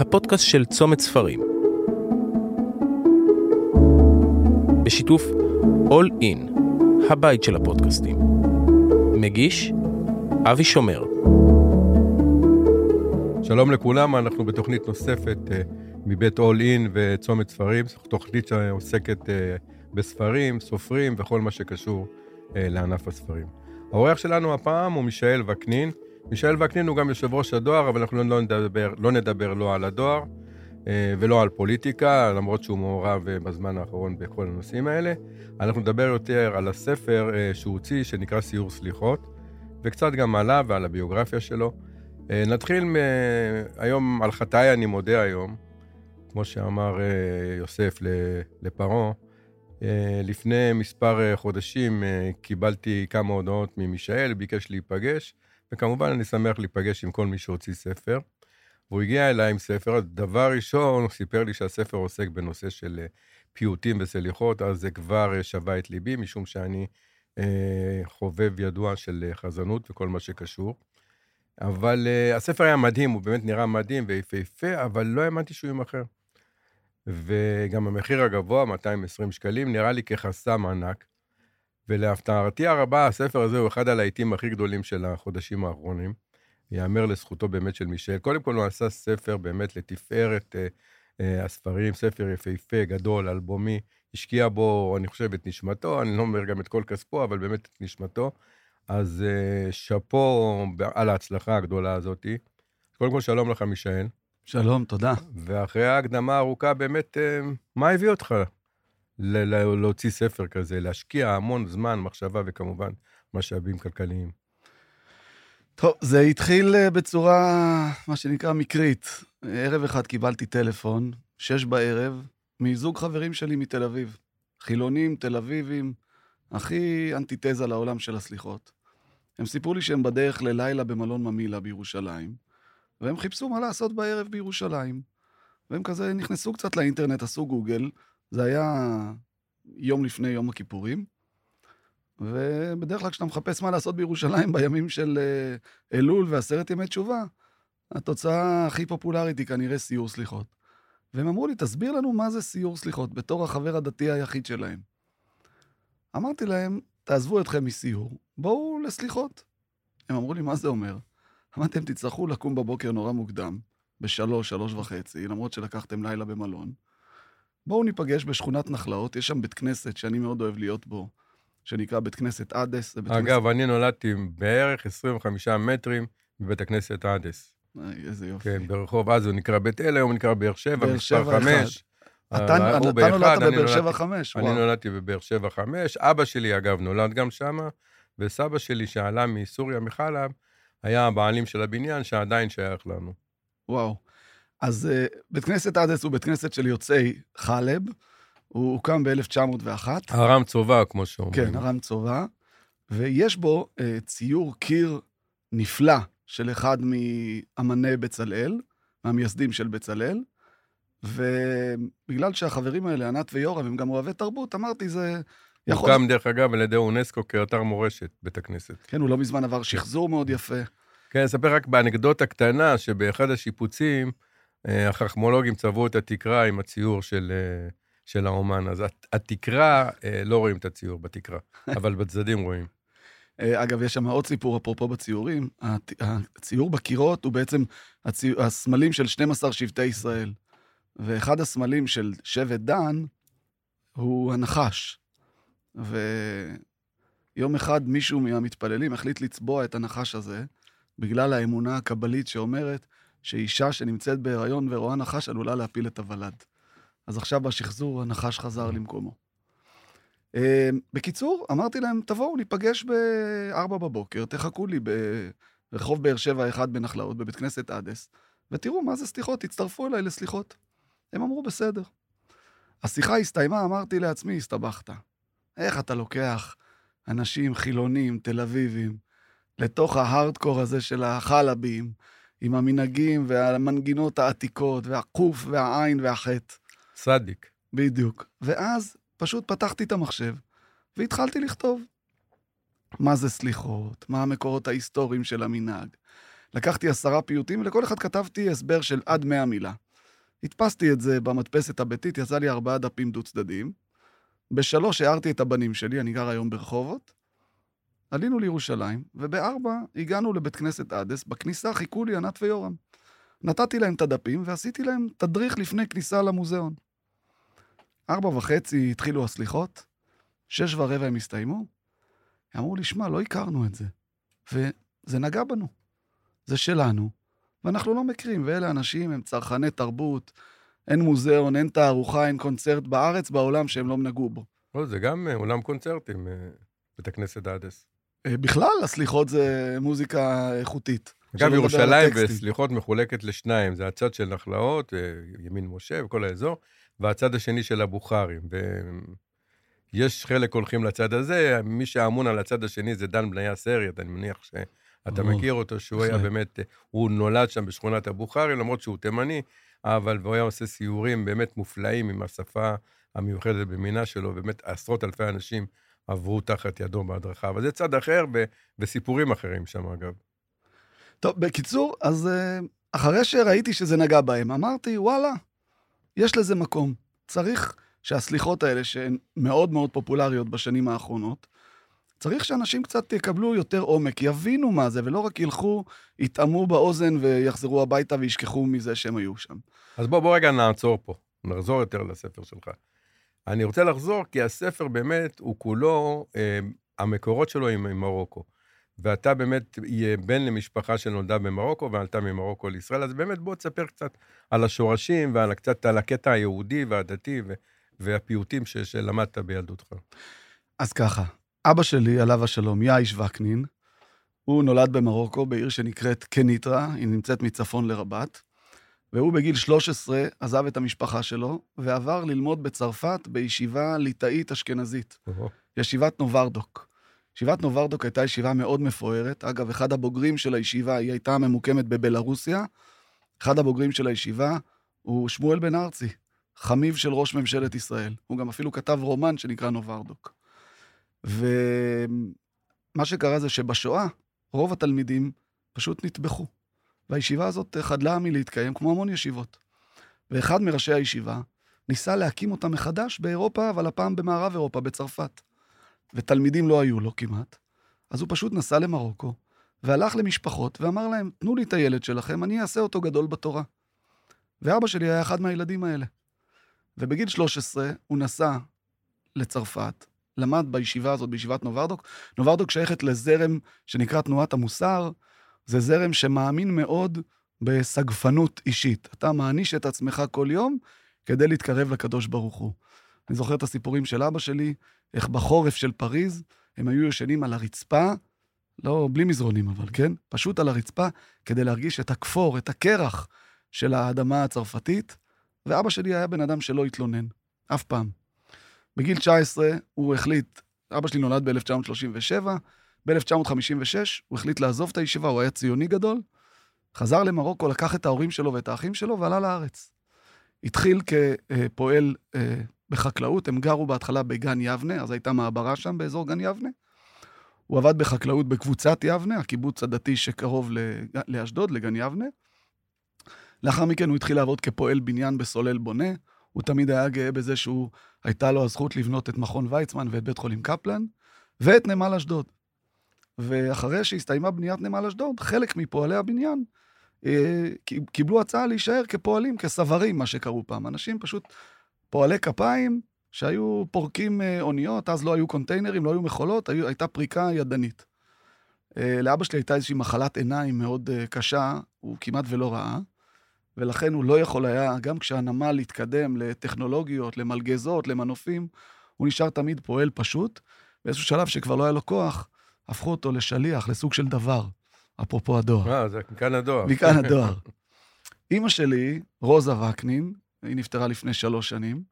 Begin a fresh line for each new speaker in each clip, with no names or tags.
הפודקאסט של צומת ספרים. בשיתוף All In, הבית של הפודקאסטים. מגיש אבי שומר.
שלום לכולם, אנחנו בתוכנית נוספת uh, מבית All In וצומת ספרים, תוכנית שעוסקת uh, בספרים, סופרים וכל מה שקשור uh, לענף הספרים. האורח שלנו הפעם הוא מישאל וקנין. מישאל וקנין הוא גם יושב ראש הדואר, אבל אנחנו לא נדבר לא, נדבר לא על הדואר ולא על פוליטיקה, למרות שהוא מעורב בזמן האחרון בכל הנושאים האלה. אנחנו נדבר יותר על הספר שהוא הוציא, שנקרא סיור סליחות, וקצת גם עליו ועל הביוגרפיה שלו. נתחיל מ... היום, על חטאי אני מודה היום, כמו שאמר יוסף לפרעה. לפני מספר חודשים קיבלתי כמה הודעות ממישאל, ביקש להיפגש, וכמובן אני שמח להיפגש עם כל מי שהוציא ספר. והוא הגיע אליי עם ספר, דבר ראשון, הוא סיפר לי שהספר עוסק בנושא של פיוטים וסליחות, אז זה כבר שווה את ליבי, משום שאני חובב ידוע של חזנות וכל מה שקשור. אבל uh, הספר היה מדהים, הוא באמת נראה מדהים ויפהפה, אבל לא האמנתי שהוא יימכר. וגם המחיר הגבוה, 220 שקלים, נראה לי כחסם ענק. ולהפתעתי הרבה, הספר הזה הוא אחד הלהיטים הכי גדולים של החודשים האחרונים. ייאמר לזכותו באמת של מישל. קודם כל הוא עשה ספר באמת לתפארת uh, uh, הספרים, ספר יפהפה, גדול, אלבומי. השקיע בו, אני חושב, את נשמתו, אני לא אומר גם את כל כספו, אבל באמת את נשמתו. אז uh, שאפו על ההצלחה הגדולה הזאת. קודם כל, שלום לך, מישאל.
שלום, תודה.
ואחרי ההקדמה הארוכה, באמת, uh, מה הביא אותך להוציא ספר כזה, להשקיע המון זמן, מחשבה וכמובן משאבים כלכליים?
טוב, זה התחיל בצורה, מה שנקרא, מקרית. ערב אחד קיבלתי טלפון, שש בערב, מזוג חברים שלי מתל אביב. חילונים, תל אביבים, הכי אנטיתזה לעולם של הסליחות. הם סיפרו לי שהם בדרך ללילה במלון ממילה בירושלים, והם חיפשו מה לעשות בערב בירושלים. והם כזה נכנסו קצת לאינטרנט, עשו גוגל, זה היה יום לפני יום הכיפורים, ובדרך כלל כשאתה מחפש מה לעשות בירושלים בימים של אלול ועשרת ימי תשובה, התוצאה הכי פופולרית היא כנראה סיור סליחות. והם אמרו לי, תסביר לנו מה זה סיור סליחות, בתור החבר הדתי היחיד שלהם. אמרתי להם, תעזבו אתכם מסיור, בואו לסליחות. הם אמרו לי, מה זה אומר? אמרתי, הם תצטרכו לקום בבוקר נורא מוקדם, בשלוש, שלוש וחצי, למרות שלקחתם לילה במלון. בואו ניפגש בשכונת נחלאות, יש שם בית כנסת שאני מאוד אוהב להיות בו, שנקרא בית כנסת אדס.
אגב, כנסת... אני נולדתי בערך 25 מטרים מבית הכנסת אדס.
איזה יופי.
כן, ברחוב אז הוא נקרא בית אל, היום הוא נקרא באר שבע, מספר חמש.
אתה נולדת בבאר שבע חמש,
אני נולדתי בבאר שבע חמש, אבא שלי אגב נולד גם שמה, וסבא שלי שעלה מסוריה, מחלב, היה הבעלים של הבניין שעדיין שייך לנו.
וואו. אז uh, בית כנסת אדס הוא בית כנסת של יוצאי חלב, הוא הוקם ב-1901.
הרם צובע, כמו שאומרים.
כן, הרם צובע, ויש בו uh, ציור קיר נפלא של אחד מאמני בצלאל, מהמייסדים של בצלאל, ובגלל שהחברים האלה, ענת ויורם, הם גם אוהבי תרבות, אמרתי, זה
יכול... הוקם, דרך אגב, על ידי אונסקו כאתר מורשת, בית הכנסת.
כן, הוא לא מזמן עבר שחזור מאוד יפה.
כן, אני אספר רק באנקדוטה קטנה, שבאחד השיפוצים, החכמולוגים צבעו את התקרה עם הציור של, של האומן. אז התקרה, לא רואים את הציור בתקרה, אבל בצדדים רואים.
אגב, יש שם עוד סיפור, אפרופו בציורים. הציור בקירות הוא בעצם הציור, הסמלים של 12 שבטי ישראל. ואחד הסמלים של שבט דן הוא הנחש. ויום אחד מישהו מהמתפללים החליט לצבוע את הנחש הזה, בגלל האמונה הקבלית שאומרת שאישה שנמצאת בהיריון ורואה נחש עלולה להפיל את הוולד. אז עכשיו בשחזור הנחש חזר למקומו. בקיצור, אמרתי להם, תבואו, ניפגש ב-4 בבוקר, תחכו לי ברחוב באר שבע 1 בנחלאות, בבית כנסת אדס, ותראו מה זה סליחות, תצטרפו אליי לסליחות. הם אמרו, בסדר. השיחה הסתיימה, אמרתי לעצמי, הסתבכת. איך אתה לוקח אנשים חילונים, תל אביבים, לתוך ההארדקור הזה של החלבים, עם המנהגים והמנגינות העתיקות, והקוף והעין והחטא.
סדיק.
בדיוק. ואז פשוט פתחתי את המחשב והתחלתי לכתוב. מה זה סליחות? מה המקורות ההיסטוריים של המנהג? לקחתי עשרה פיוטים, ולכל אחד כתבתי הסבר של עד מאה מילה. הדפסתי את זה במדפסת הביתית, יצא לי ארבעה דפים דו-צדדיים. בשלוש הערתי את הבנים שלי, אני גר היום ברחובות. עלינו לירושלים, ובארבע הגענו לבית כנסת אדס, בכניסה חיכו לי ענת ויורם. נתתי להם את הדפים ועשיתי להם תדריך לפני כניסה למוזיאון. ארבע וחצי התחילו הסליחות, שש ורבע הם הסתיימו. אמרו לי, שמע, לא הכרנו את זה. וזה נגע בנו. זה שלנו, ואנחנו לא מכירים, ואלה אנשים, הם צרכני תרבות, אין מוזיאון, אין תערוכה, אין קונצרט בארץ, בעולם שהם לא נגעו בו.
לא, זה גם אה, עולם קונצרטים, אה, בית הכנסת אדס.
אה, בכלל, הסליחות זה מוזיקה איכותית.
אגב, ירושלים. בסליחות מחולקת לשניים, זה הצד של נחלאות, אה, ימין משה וכל האזור, והצד השני של הבוכרים. ויש חלק הולכים לצד הזה, מי שאמון על הצד השני זה דן בניה סרט, אני מניח שאתה מכיר אותו, שהוא היה. באמת, הוא נולד שם בשכונת הבוכרים, למרות שהוא תימני, אבל הוא היה עושה סיורים באמת מופלאים עם השפה המיוחדת במינה שלו, באמת עשרות אלפי אנשים עברו תחת ידו בהדרכה, אבל זה צד אחר וסיפורים אחרים שם, אגב.
טוב, בקיצור, אז אה, אחרי שראיתי שזה נגע בהם, אמרתי, וואלה, יש לזה מקום. צריך שהסליחות האלה, שהן מאוד מאוד פופולריות בשנים האחרונות, צריך שאנשים קצת יקבלו יותר עומק, יבינו מה זה, ולא רק ילכו, יטעמו באוזן ויחזרו הביתה וישכחו מזה שהם היו שם.
אז בוא, בוא רגע נעצור פה, נחזור יותר לספר שלך. אני רוצה לחזור, כי הספר באמת, הוא כולו, אה, המקורות שלו הם ממרוקו. ואתה באמת בן למשפחה שנולדה במרוקו ועלתה ממרוקו לישראל, אז באמת בוא תספר קצת על השורשים ועל קצת על הקטע היהודי והדתי ו- והפיוטים ש- שלמדת בילדותך.
אז ככה, אבא שלי, עליו השלום, יאיש וקנין, הוא נולד במרוקו, בעיר שנקראת קניטרה, היא נמצאת מצפון לרבת, והוא בגיל 13 עזב את המשפחה שלו, ועבר ללמוד בצרפת בישיבה ליטאית אשכנזית, ישיבת נוברדוק. ישיבת נוברדוק הייתה ישיבה מאוד מפוארת. אגב, אחד הבוגרים של הישיבה, היא הייתה ממוקמת בבלרוסיה. אחד הבוגרים של הישיבה הוא שמואל בן ארצי, חמיו של ראש ממשלת ישראל. הוא גם אפילו כתב רומן שנקרא נוברדוק. ומה שקרה זה שבשואה, רוב התלמידים פשוט נטבחו. והישיבה הזאת חדלה מלהתקיים, כמו המון ישיבות. ואחד מראשי הישיבה ניסה להקים אותה מחדש באירופה, אבל הפעם במערב אירופה, בצרפת. ותלמידים לא היו לו כמעט. אז הוא פשוט נסע למרוקו, והלך למשפחות ואמר להם, תנו לי את הילד שלכם, אני אעשה אותו גדול בתורה. ואבא שלי היה אחד מהילדים האלה. ובגיל 13 הוא נסע לצרפת, למד בישיבה הזאת, בישיבת נוברדוק. נוברדוק שייכת לזרם שנקרא תנועת המוסר. זה זרם שמאמין מאוד בסגפנות אישית. אתה מעניש את עצמך כל יום כדי להתקרב לקדוש ברוך הוא. אני זוכר את הסיפורים של אבא שלי, איך בחורף של פריז הם היו ישנים על הרצפה, לא, בלי מזרונים אבל, כן? פשוט על הרצפה, כדי להרגיש את הכפור, את הקרח של האדמה הצרפתית, ואבא שלי היה בן אדם שלא התלונן, אף פעם. בגיל 19 הוא החליט, אבא שלי נולד ב-1937, ב-1956 הוא החליט לעזוב את הישיבה, הוא היה ציוני גדול, חזר למרוקו, לקח את ההורים שלו ואת האחים שלו ועלה לארץ. התחיל כפועל אה, בחקלאות, הם גרו בהתחלה בגן יבנה, אז הייתה מעברה שם באזור גן יבנה. הוא עבד בחקלאות בקבוצת יבנה, הקיבוץ הדתי שקרוב לאשדוד, לגן יבנה. לאחר מכן הוא התחיל לעבוד כפועל בניין בסולל בונה. הוא תמיד היה גאה בזה שהוא, הייתה לו הזכות לבנות את מכון ויצמן ואת בית חולים קפלן, ואת נמל אשדוד. ואחרי שהסתיימה בניית נמל אשדוד, חלק מפועלי הבניין אה, קיבלו הצעה להישאר כפועלים, כסברים, מה שקראו פעם. אנשים פשוט פועלי כפיים שהיו פורקים אה, אוניות, אז לא היו קונטיינרים, לא היו מכולות, היו, הייתה פריקה ידנית. אה, לאבא שלי הייתה איזושהי מחלת עיניים מאוד קשה, הוא כמעט ולא ראה, ולכן הוא לא יכול היה, גם כשהנמל התקדם לטכנולוגיות, למלגזות, למנופים, הוא נשאר תמיד פועל פשוט. באיזשהו שלב שכבר לא היה לו כוח, הפכו אותו לשליח, לסוג של דבר, אפרופו הדואר.
אה, זה מכאן הדואר.
מכאן הדואר. אימא שלי, רוזה וקנין, היא נפטרה לפני שלוש שנים.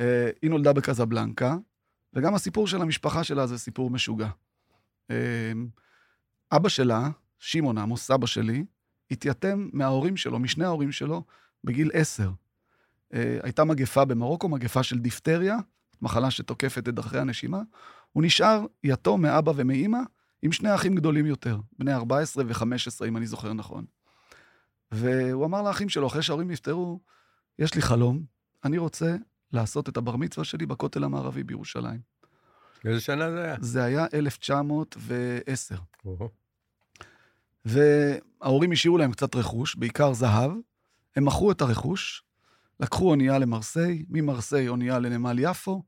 אה, היא נולדה בקזבלנקה, וגם הסיפור של המשפחה שלה זה סיפור משוגע. אה, אבא שלה, שמעון עמוס, סבא שלי, התייתם מההורים שלו, משני ההורים שלו, בגיל עשר. אה, הייתה מגפה במרוקו, מגפה של דיפטריה, מחלה שתוקפת את דרכי הנשימה. הוא נשאר יתום מאבא ומאימא, עם שני אחים גדולים יותר, בני 14 ו-15, אם אני זוכר נכון. והוא אמר לאחים שלו, אחרי שההורים נפטרו, יש לי חלום, אני רוצה לעשות את הבר מצווה שלי בכותל המערבי בירושלים.
איזה שנה זה היה?
זה היה 1910.
או-הו.
וההורים השאירו להם קצת רכוש, בעיקר זהב. הם מכרו את הרכוש, לקחו אונייה למרסיי, ממרסיי אונייה לנמל יפו,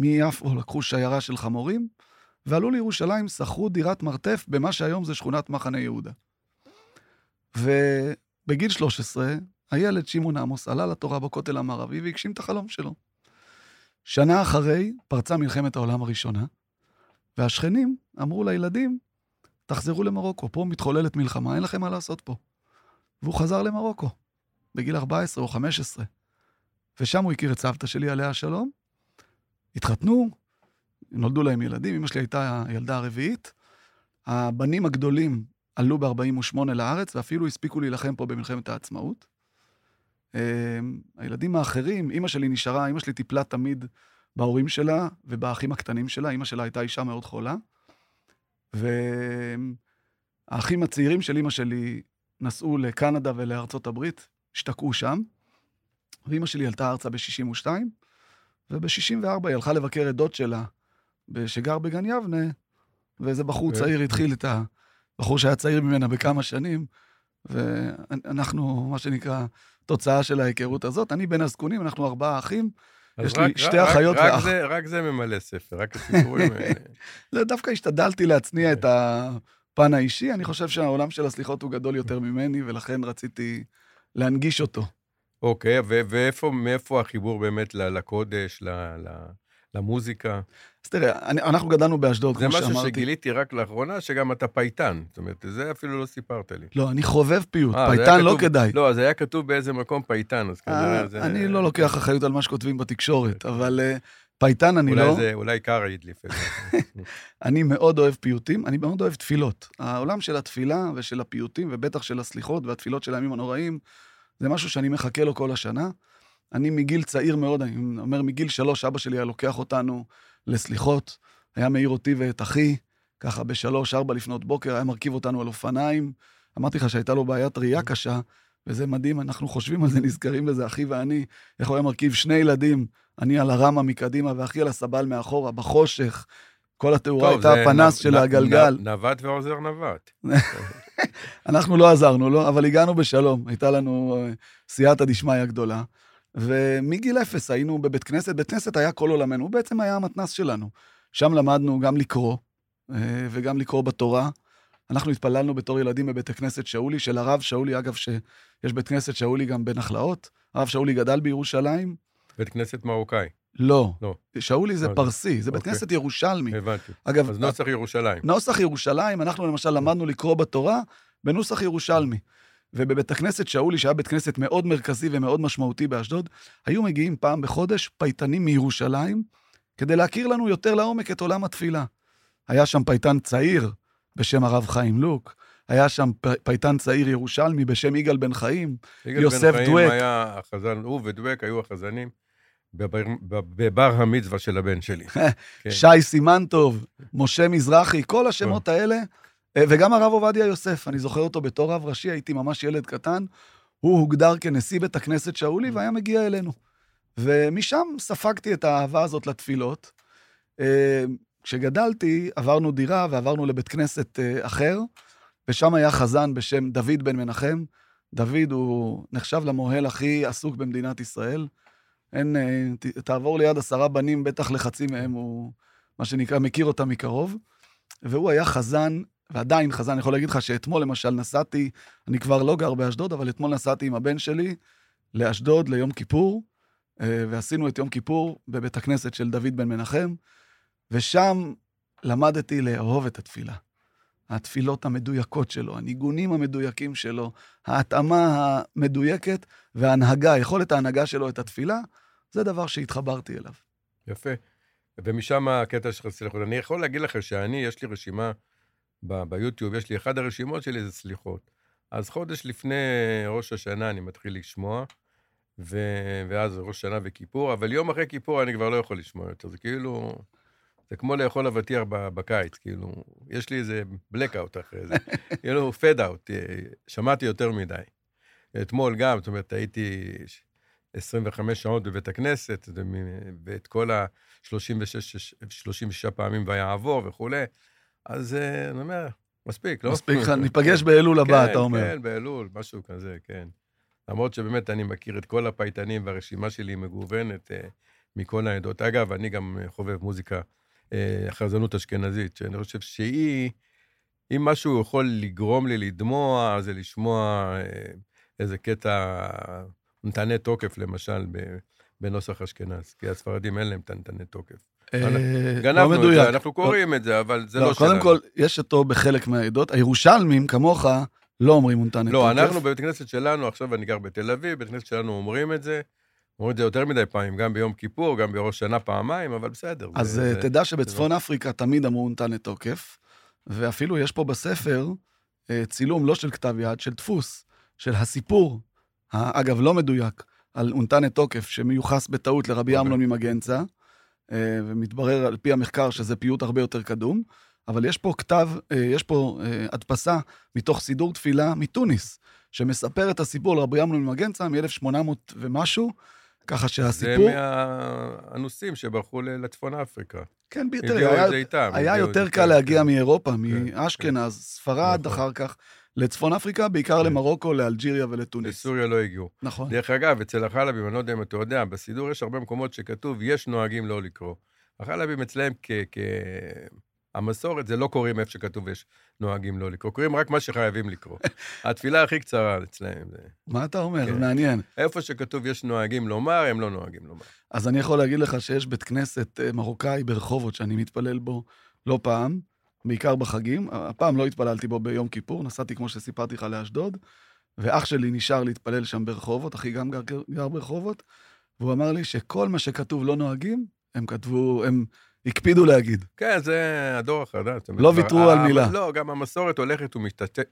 מיפו לקחו שיירה של חמורים, ועלו לירושלים, שכרו דירת מרתף במה שהיום זה שכונת מחנה יהודה. ובגיל 13, הילד שמעון עמוס עלה לתורה בכותל המערבי והגשים את החלום שלו. שנה אחרי פרצה מלחמת העולם הראשונה, והשכנים אמרו לילדים, תחזרו למרוקו, פה מתחוללת מלחמה, אין לכם מה לעשות פה. והוא חזר למרוקו, בגיל 14 או 15. ושם הוא הכיר את סבתא שלי, עליה השלום. התחתנו, נולדו להם ילדים, אמא שלי הייתה הילדה הרביעית. הבנים הגדולים עלו ב-48 לארץ, ואפילו הספיקו להילחם פה במלחמת העצמאות. אה, הילדים האחרים, אימא שלי נשארה, אימא שלי טיפלה תמיד בהורים שלה ובאחים הקטנים שלה, אימא שלה הייתה אישה מאוד חולה. והאחים הצעירים של אימא שלי נסעו לקנדה ולארצות הברית, השתקעו שם, ואימא שלי עלתה ארצה ב-62, וב-64 היא הלכה לבקר את דוד שלה, שגר בגן יבנה, ואיזה בחור צעיר התחיל את ה... בחור שהיה צעיר ממנה בכמה שנים, ואנחנו, מה שנקרא, תוצאה של ההיכרות הזאת. אני בין הזקונים, אנחנו ארבעה אחים. יש לי
רק-
שתי
רק-
אחיות
רק
ואח.
זה- רק זה ממלא ספר, רק הסיפורים האלה.
לא, דווקא השתדלתי להצניע את הפן האישי. אני חושב שהעולם של הסליחות הוא גדול יותר ממני, ולכן רציתי להנגיש אותו.
אוקיי, ו- ואיפה, מאיפה החיבור באמת לקודש, ל- ל- למוזיקה?
אז תראה, אני, אנחנו גדלנו באשדוד,
זה
כמו
משהו
שאמרתי.
שגיליתי רק לאחרונה, שגם אתה פייטן. זאת אומרת, זה אפילו לא סיפרת לי.
לא, אני חובב פיוט,
אה, זה היה
פייטן לא
כתוב-
כדאי.
לא, אז היה כתוב באיזה מקום פייטן, אז כנראה
אה,
זה...
אני לא לוקח אחריות על מה שכותבים בתקשורת, אבל אה, פייטן אני
אולי
לא.
זה, אולי קארה הדליף את זה.
אני מאוד אוהב פיוטים, אני מאוד אוהב תפילות. העולם של התפילה ושל הפיוטים, ובטח של הסליחות והתפילות של הימים הנוראים, זה משהו שאני מחכה לו כל השנה. אני מגיל צעיר מאוד, אני אומר מגיל שלוש, אבא שלי היה לוקח אותנו לסליחות, היה מעיר אותי ואת אחי, ככה בשלוש, ארבע לפנות בוקר, היה מרכיב אותנו על אופניים. אמרתי לך שהייתה לו בעיית ראייה קשה, וזה מדהים, אנחנו חושבים על זה, נזכרים בזה, אחי ואני, איך הוא היה מרכיב שני ילדים, אני על הרמה מקדימה ואחי על הסבל מאחורה, בחושך. כל התאורה
טוב,
הייתה הפנס
נ-
של
נ-
הגלגל.
נ- נווט ועוזר נווט.
אנחנו לא עזרנו לו, אבל הגענו בשלום. הייתה לנו אה, סייעתא דשמיא גדולה. ומגיל אפס היינו בבית כנסת, בית כנסת היה כל עולמנו, הוא בעצם היה המתנ"ס שלנו. שם למדנו גם לקרוא, אה, וגם לקרוא בתורה. אנחנו התפללנו בתור ילדים בבית הכנסת שאולי, של הרב שאולי, אגב, שיש בית כנסת שאולי גם בנחלאות. הרב שאולי גדל בירושלים.
בית כנסת מרוקאי,
לא.
לא.
שאולי זה
זה?
פרסי, זה בית
אוקיי.
כנסת ירושלמי.
הבנתי.
אגב,
אז נוסח ירושלים.
נוסח ירושלים, אנחנו למשל למדנו לקרוא בתורה בנוסח ירושלמי. ובבית הכנסת שאולי, שהיה בית כנסת מאוד מרכזי ומאוד משמעותי באשדוד, היו מגיעים פעם בחודש פייטנים מירושלים, כדי להכיר לנו יותר לעומק את עולם התפילה. היה שם פייטן צעיר בשם הרב חיים לוק, היה שם פייטן צעיר ירושלמי בשם יגאל בן חיים,
יגאל
יוסף
בן חיים
דואק.
היה החזן, הוא ודואק היו החזנים בבר, בבר המצווה של הבן שלי. כן.
שי סימנטוב, משה מזרחי, כל השמות האלה, אה, וגם הרב עובדיה יוסף, אני זוכר אותו בתור רב ראשי, הייתי ממש ילד קטן, הוא הוגדר כנשיא בית הכנסת שאולי והיה מגיע אלינו. ומשם ספגתי את האהבה הזאת לתפילות. אה, כשגדלתי, עברנו דירה ועברנו לבית כנסת אה, אחר, ושם היה חזן בשם דוד בן מנחם. דוד הוא נחשב למוהל הכי עסוק במדינת ישראל. אין, אה, תעבור ליד עשרה בנים, בטח לחצי מהם הוא, מה שנקרא, מכיר אותם מקרוב. והוא היה חזן, ועדיין חזן, אני יכול להגיד לך שאתמול למשל נסעתי, אני כבר לא גר באשדוד, אבל אתמול נסעתי עם הבן שלי לאשדוד ליום כיפור, אה, ועשינו את יום כיפור בבית הכנסת של דוד בן מנחם, ושם למדתי לאהוב את התפילה. התפילות המדויקות שלו, הניגונים המדויקים שלו, ההתאמה המדויקת וההנהגה, יכולת ההנהגה שלו את התפילה, זה דבר שהתחברתי אליו.
יפה. ומשם הקטע שלך סליחות. אני יכול להגיד לך שאני, יש לי רשימה ב- ביוטיוב, יש לי, אחד הרשימות שלי זה סליחות. אז חודש לפני ראש השנה אני מתחיל לשמוע, ו... ואז ראש שנה וכיפור, אבל יום אחרי כיפור אני כבר לא יכול לשמוע יותר. זה כאילו, זה כמו לאכול אבטיח בקיץ, כאילו, יש לי איזה blackout אחרי זה, כאילו fade out, שמעתי יותר מדי. אתמול גם, זאת אומרת, הייתי, 25 שעות בבית הכנסת, ואת כל ה-36 פעמים ויעבור וכולי, אז אה, אני אומר, מספיק, לא?
מספיק, ניפגש באלול הבא,
כן,
אתה אומר.
כן, באלול, משהו כזה, כן. למרות שבאמת אני מכיר את כל הפייטנים, והרשימה שלי מגוונת אה, מכל העדות. אגב, אני גם חובב מוזיקה, אה, חזנות אשכנזית, שאני חושב שהיא, אם משהו יכול לגרום לי לדמוע, זה לשמוע איזה קטע נתני תוקף, למשל, בנוסח אשכנז, כי הספרדים אין להם את הנתני תוקף.
אה, לא
גנבנו את. זה, אנחנו קוראים את זה, אבל זה
לא,
לא שלנו.
קודם כל, יש אותו בחלק מהעדות. הירושלמים, כמוך, לא אומרים מונתנה
לא,
תוקף.
אנחנו בבית כנסת שלנו, עכשיו אני גר בתל אביב, בבית כנסת שלנו אומרים את זה. אומרים את זה יותר מדי פעמים, גם ביום כיפור, גם בראש שנה פעמיים, אבל בסדר.
אז
זה-
אה,
זה-
תדע שבצפון אפריקה תמיד אמרו נתן לתוקף, ואפילו יש פה בספר אה, צילום לא של כתב יד, של דפוס, של הסיפור, אגב, לא מדויק, על אונתנה תוקף, שמיוחס בטעות לרבי
אוקיי.
אמנון ממגנצה, אה, ומתברר על פי המחקר שזה פיוט הרבה יותר קדום, אבל יש פה כתב, יש פה הדפסה מתוך סידור תפילה מתוניס, שמספר את הסיפור לרבי אמנון ממגנצה מ-1800 ומשהו, ככה
זה
שהסיפור...
מהאנוסים שברחו לצפון אפריקה.
כן, תראה, היה-
זה איתם.
היה יותר
זה,
קל
כן,
להגיע
כן.
מאירופה,
כן,
מאשכנז, ספרד,
נכון.
אחר כך לצפון אפריקה, בעיקר
כן.
למרוקו, לאלג'יריה ולטוניס.
לסוריה לא הגיעו.
נכון.
דרך אגב, אצל החלבים, אני לא יודע אם אתה יודע, בסידור יש הרבה מקומות שכתוב, יש נוהגים לא לקרוא. החלבים אצלהם. המסורת זה לא קוראים איפה שכתוב יש נוהגים לא לקרוא, קוראים רק מה שחייבים לקרוא. התפילה הכי קצרה אצלהם זה...
מה אתה אומר?
כן.
מעניין.
איפה שכתוב יש נוהגים לומר, הם לא נוהגים לומר.
אז אני יכול להגיד לך שיש בית כנסת אה, מרוקאי ברחובות שאני מתפלל בו לא פעם, בעיקר בחגים. הפעם לא התפללתי בו ביום כיפור, נסעתי, כמו שסיפרתי לך, לאשדוד, ואח שלי נשאר להתפלל שם ברחובות, אחי גם גר, גר ברחובות, והוא אמר לי שכל מה שכתוב לא נוהגים, הם כתבו, הם הקפידו להגיד.
כן, זה הדור החדש.
לא ויתרו על מילה.
לא, גם המסורת הולכת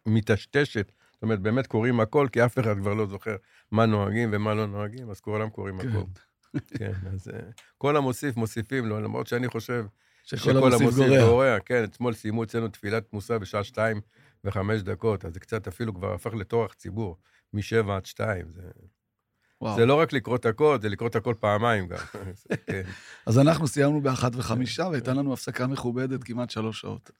ומטשטשת. זאת אומרת, באמת קוראים הכל, כי אף אחד כבר לא זוכר מה נוהגים ומה לא נוהגים, אז כולם קוראים
כן.
הכל. כן, אז אה, כל המוסיף מוסיפים לו, למרות שאני חושב
שכל המוסיף גורע.
כן, אתמול סיימו אצלנו תפילת מוסר בשעה שתיים וחמש דקות, אז זה קצת אפילו כבר הפך לטורח ציבור, משבע עד שתיים. זה,
וואו.
זה לא רק לקרוא את הכל, זה לקרוא את הכל פעמיים גם. כן.
אז אנחנו סיימנו באחת וחמישה, והייתה לנו הפסקה מכובדת כמעט שלוש שעות.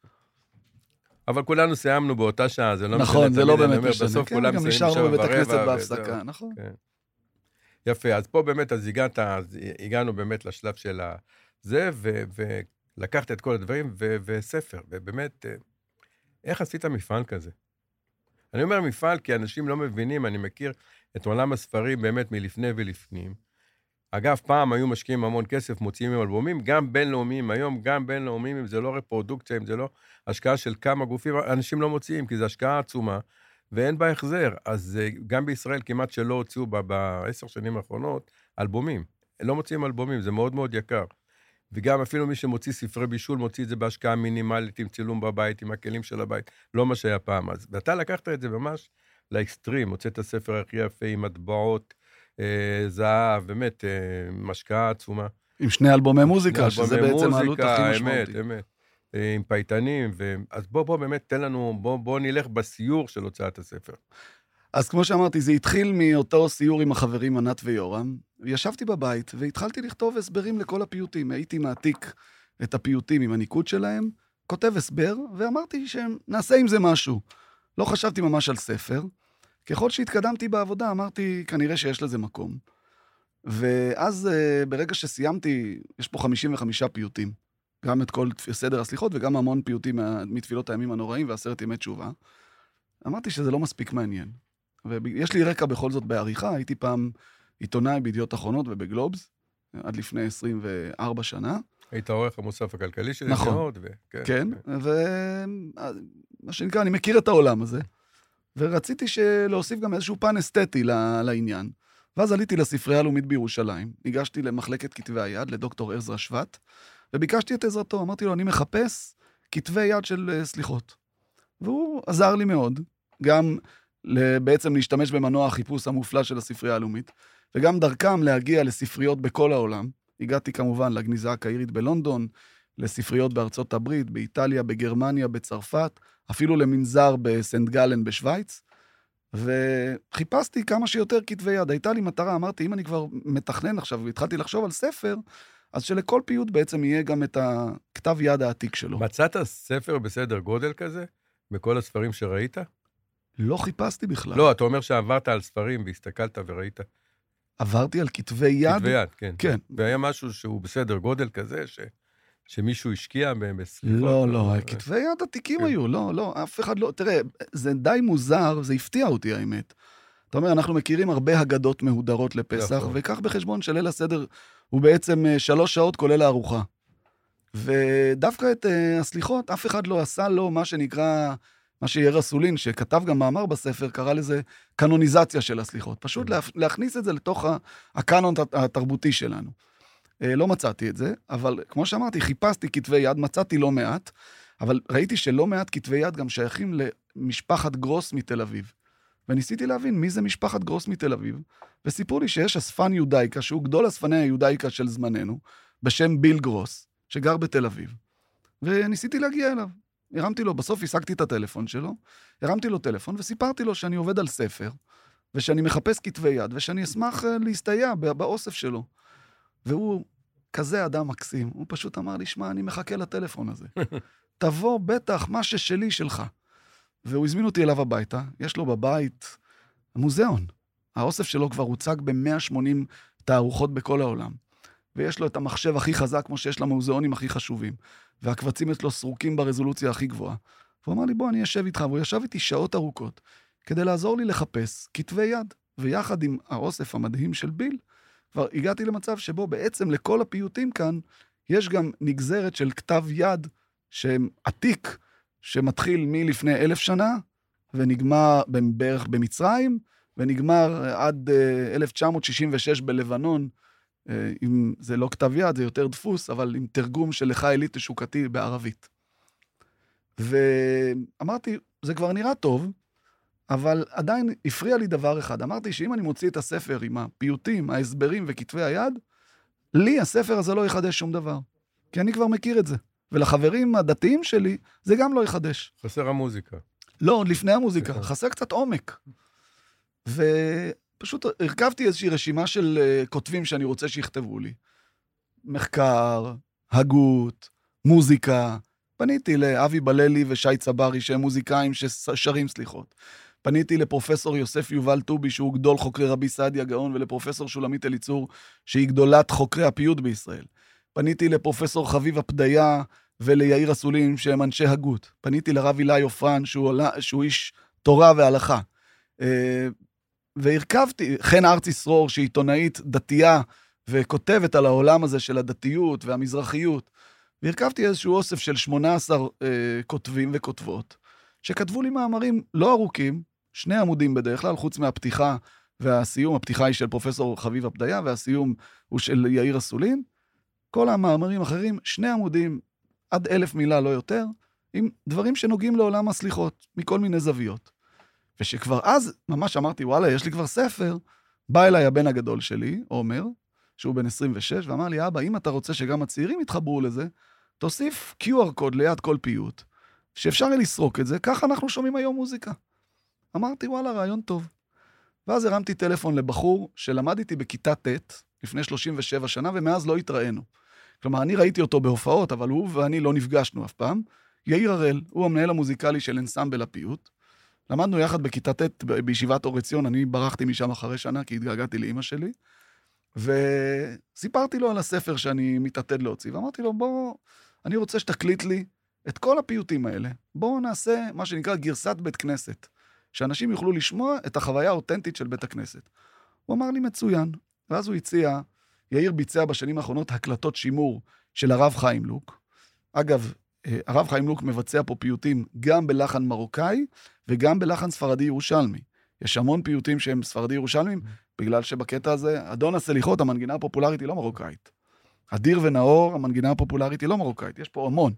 אבל כולנו סיימנו באותה שעה, זה לא משנה.
נכון, זה לא באמת משנה.
בסוף
כן,
כולם
גם
מסיימים
נשארנו
שבע
בבית הכנסת בהפסקה. נכון.
כן. יפה, אז פה באמת, אז הגעת, אז הגענו באמת לשלב של. זה, ו- ולקחת את כל הדברים, ו- וספר, ובאמת, אה, איך עשית מפעל כזה? אני אומר מפעל כי אנשים לא מבינים, אני מכיר את עולם הספרים באמת מלפני ולפנים. אגב, פעם היו משקיעים המון כסף, מוציאים עם אלבומים, גם בינלאומיים, היום גם בינלאומיים, אם זה לא רפרודוקציה, אם זה לא השקעה של כמה גופים, אנשים לא מוציאים, כי זו השקעה עצומה, ואין בה החזר. אז אה, גם בישראל כמעט שלא הוציאו בעשר שנים האחרונות אלבומים. לא מוציאים אלבומים, זה מאוד מאוד יקר. וגם אפילו מי שמוציא ספרי בישול, מוציא את זה בהשקעה מינימלית, עם צילום בבית, עם הכלים של הבית, לא מה שהיה פעם אז. ואתה לקחת את זה ממש לאקסטרים, הוצאת ספר הכי יפה עם מטבעות, אה, זהב, באמת, אה, עם השקעה עצומה.
עם שני אלבומי מוזיקה, שזה
אלבומי
בעצם העלות הכי משמעותית.
אמת, אמת. אה, עם פייטנים, ו... אז בוא, בוא, באמת, תן לנו, בוא, בוא נלך בסיור של הוצאת הספר.
אז כמו שאמרתי, זה התחיל מאותו סיור עם החברים ענת ויורם. ישבתי בבית והתחלתי לכתוב הסברים לכל הפיוטים. הייתי מעתיק את הפיוטים עם הניקוד שלהם, כותב הסבר, ואמרתי שנעשה עם זה משהו. לא חשבתי ממש על ספר. ככל שהתקדמתי בעבודה, אמרתי, כנראה שיש לזה מקום. ואז אה, ברגע שסיימתי, יש פה 55 פיוטים. גם את כל סדר הסליחות וגם המון פיוטים מתפילות הימים הנוראים ועשרת ימי תשובה. אמרתי שזה לא מספיק מעניין. ויש לי רקע בכל זאת בעריכה, הייתי פעם עיתונאי בידיעות אחרונות ובגלובס, עד לפני 24 שנה.
היית עורך המוסף הכלכלי של
נכון.
ידיעות, ו...
כן, ומה שנקרא, אני מכיר את העולם הזה, ורציתי להוסיף גם איזשהו פן אסתטי לעניין. ואז עליתי לספרייה הלאומית בירושלים, ניגשתי למחלקת כתבי היד, לדוקטור עזרא שבט, וביקשתי את עזרתו. אמרתי לו, אני מחפש כתבי יד של אה, סליחות. והוא עזר לי מאוד, גם בעצם להשתמש במנוע החיפוש המופלא של הספרייה הלאומית, וגם דרכם להגיע לספריות בכל העולם. הגעתי כמובן לגניזה הקהירית בלונדון, לספריות בארצות הברית, באיטליה, בגרמניה, בצרפת, אפילו למנזר בסנט גלן בשוויץ, וחיפשתי כמה שיותר כתבי יד. הייתה לי מטרה, אמרתי, אם אני כבר מתכנן עכשיו והתחלתי לחשוב על ספר, אז שלכל פיוט בעצם יהיה גם את הכתב יד העתיק שלו.
מצאת ספר בסדר גודל כזה? בכל הספרים שראית?
לא חיפשתי בכלל.
לא, אתה אומר שעברת על ספרים והסתכלת וראית.
עברתי על כתבי יד.
כתבי יד, כן.
כן.
והיה משהו שהוא בסדר גודל כזה, ש... שמישהו השקיע בהם בסליחות.
לא, לא, כתבי יד עתיקים
כן.
היו, לא, לא, אף אחד לא... תראה, זה די מוזר, זה הפתיע אותי, האמת. אתה אומר, אנחנו מכירים הרבה הגדות מהודרות לפסח,
נכון.
וקח בחשבון שליל הסדר הוא בעצם אה, שלוש שעות כולל הארוחה. ודווקא את אה, הסליחות, אף אחד לא עשה לו מה שנקרא, מה שיאיר אסולין, שכתב גם מאמר בספר, קרא לזה קנוניזציה של הסליחות. פשוט. להכ- להכניס את זה לתוך הקאנון הת- התרבותי שלנו. אה, לא מצאתי את זה, אבל כמו שאמרתי, חיפשתי כתבי יד, מצאתי לא מעט, אבל ראיתי שלא מעט כתבי יד גם שייכים למשפחת גרוס מתל אביב. וניסיתי להבין מי זה משפחת גרוס מתל אביב, וסיפרו לי שיש אספן יודאיקה, שהוא גדול אספני היודאיקה של זמננו, בשם ביל גרוס, שגר בתל אביב. וניסיתי להגיע אליו. הרמתי לו, בסוף השגתי את הטלפון שלו, הרמתי לו טלפון וסיפרתי לו שאני עובד על ספר, ושאני מחפש כתבי יד, ושאני אשמח אה, להסתייע באוסף שלו. והוא כזה אדם מקסים, הוא פשוט אמר לי, שמע, אני מחכה לטלפון הזה. תבוא, בטח, מה ששלי, שלך. והוא הזמין אותי אליו הביתה, יש לו בבית מוזיאון. האוסף שלו כבר הוצג ב-180 תערוכות בכל העולם. ויש לו את המחשב הכי חזק, כמו שיש למוזיאונים הכי חשובים. והקבצים אצלו סרוקים ברזולוציה הכי גבוהה. והוא אמר לי, בוא, אני אשב איתך. והוא ישב איתי שעות ארוכות, כדי לעזור לי לחפש כתבי יד. ויחד עם האוסף המדהים של ביל, כבר הגעתי למצב שבו בעצם לכל הפיוטים כאן, יש גם נגזרת של כתב יד שעתיק, שמתחיל מלפני אלף שנה, ונגמר בערך במצרים, ונגמר אה, עד אה, 1966 בלבנון. אה, אם זה לא כתב יד, זה יותר דפוס, אבל עם תרגום של לך אליט תשוקתי בערבית. ואמרתי, זה כבר נראה טוב, אבל עדיין הפריע לי דבר אחד. אמרתי שאם אני מוציא את הספר עם הפיוטים, ההסברים וכתבי היד, לי הספר הזה לא יחדש שום דבר. כי אני כבר מכיר את זה. ולחברים הדתיים שלי, זה גם לא יחדש.
חסר המוזיקה.
לא, עוד לפני המוזיקה. חסר קצת עומק. ופשוט הרכבתי איזושהי רשימה של אה, כותבים שאני רוצה שיכתבו לי. מחקר, הגות, מוזיקה. פניתי לאבי בללי ושי צברי, שהם מוזיקאים ששרים סליחות. פניתי לפרופסור יוסף יובל טובי, שהוא גדול חוקרי רבי סעדיה גאון, ולפרופסור שולמית אליצור, שהיא גדולת חוקרי הפיוט בישראל. פניתי לפרופסור חביבה פדיה וליאיר אסולין, שהם אנשי הגות. פניתי לרב אילי עופרן, שהוא, שהוא איש תורה והלכה. והרכבתי, חן ארצי שרור, שהיא עיתונאית דתייה, וכותבת על העולם הזה של הדתיות והמזרחיות. והרכבתי איזשהו אוסף של 18 אה, כותבים וכותבות, שכתבו לי מאמרים לא ארוכים, שני עמודים בדרך כלל, חוץ מהפתיחה והסיום. הפתיחה היא של פרופסור חביבה פדיה, והסיום הוא של יאיר אסולין. כל המאמרים האחרים, שני עמודים, עד אלף מילה, לא יותר, עם דברים שנוגעים לעולם הסליחות, מכל מיני זוויות. ושכבר אז, ממש אמרתי, וואלה, יש לי כבר ספר, בא אליי הבן הגדול שלי, עומר, שהוא בן 26, ואמר לי, אבא, אם אתה רוצה שגם הצעירים יתחברו לזה, תוסיף QR קוד ליד כל פיוט, שאפשר יהיה לסרוק את זה, ככה אנחנו שומעים היום מוזיקה. אמרתי, וואלה, רעיון טוב. ואז הרמתי טלפון לבחור שלמד איתי בכיתה ט', לפני 37 שנה, ומאז לא התראינו. כלומר, אני ראיתי אותו בהופעות, אבל הוא ואני לא נפגשנו אף פעם. יאיר הראל, הוא המנהל המוזיקלי של אנסמבל הפיוט. למדנו יחד בכיתה ט' בישיבת אור עציון, אני ברחתי משם אחרי שנה, כי התגעגעתי לאימא שלי. וסיפרתי לו על הספר שאני מתעתד להוציא, ואמרתי לו, בוא, אני רוצה שתקליט לי את כל הפיוטים האלה. בואו נעשה מה שנקרא גרסת בית כנסת, שאנשים יוכלו לשמוע את החוויה האותנטית של בית הכנסת. הוא אמר לי, מצוין. ואז הוא הציע, יאיר ביצע בשנים האחרונות הקלטות שימור של הרב חיים לוק. אגב, הרב חיים לוק מבצע פה פיוטים גם בלחן מרוקאי וגם בלחן ספרדי ירושלמי. יש המון פיוטים שהם ספרדי ירושלמים, בגלל שבקטע הזה, אדון הסליחות, המנגינה הפופולרית היא לא מרוקאית. אדיר ונאור, המנגינה הפופולרית היא לא מרוקאית, יש פה המון.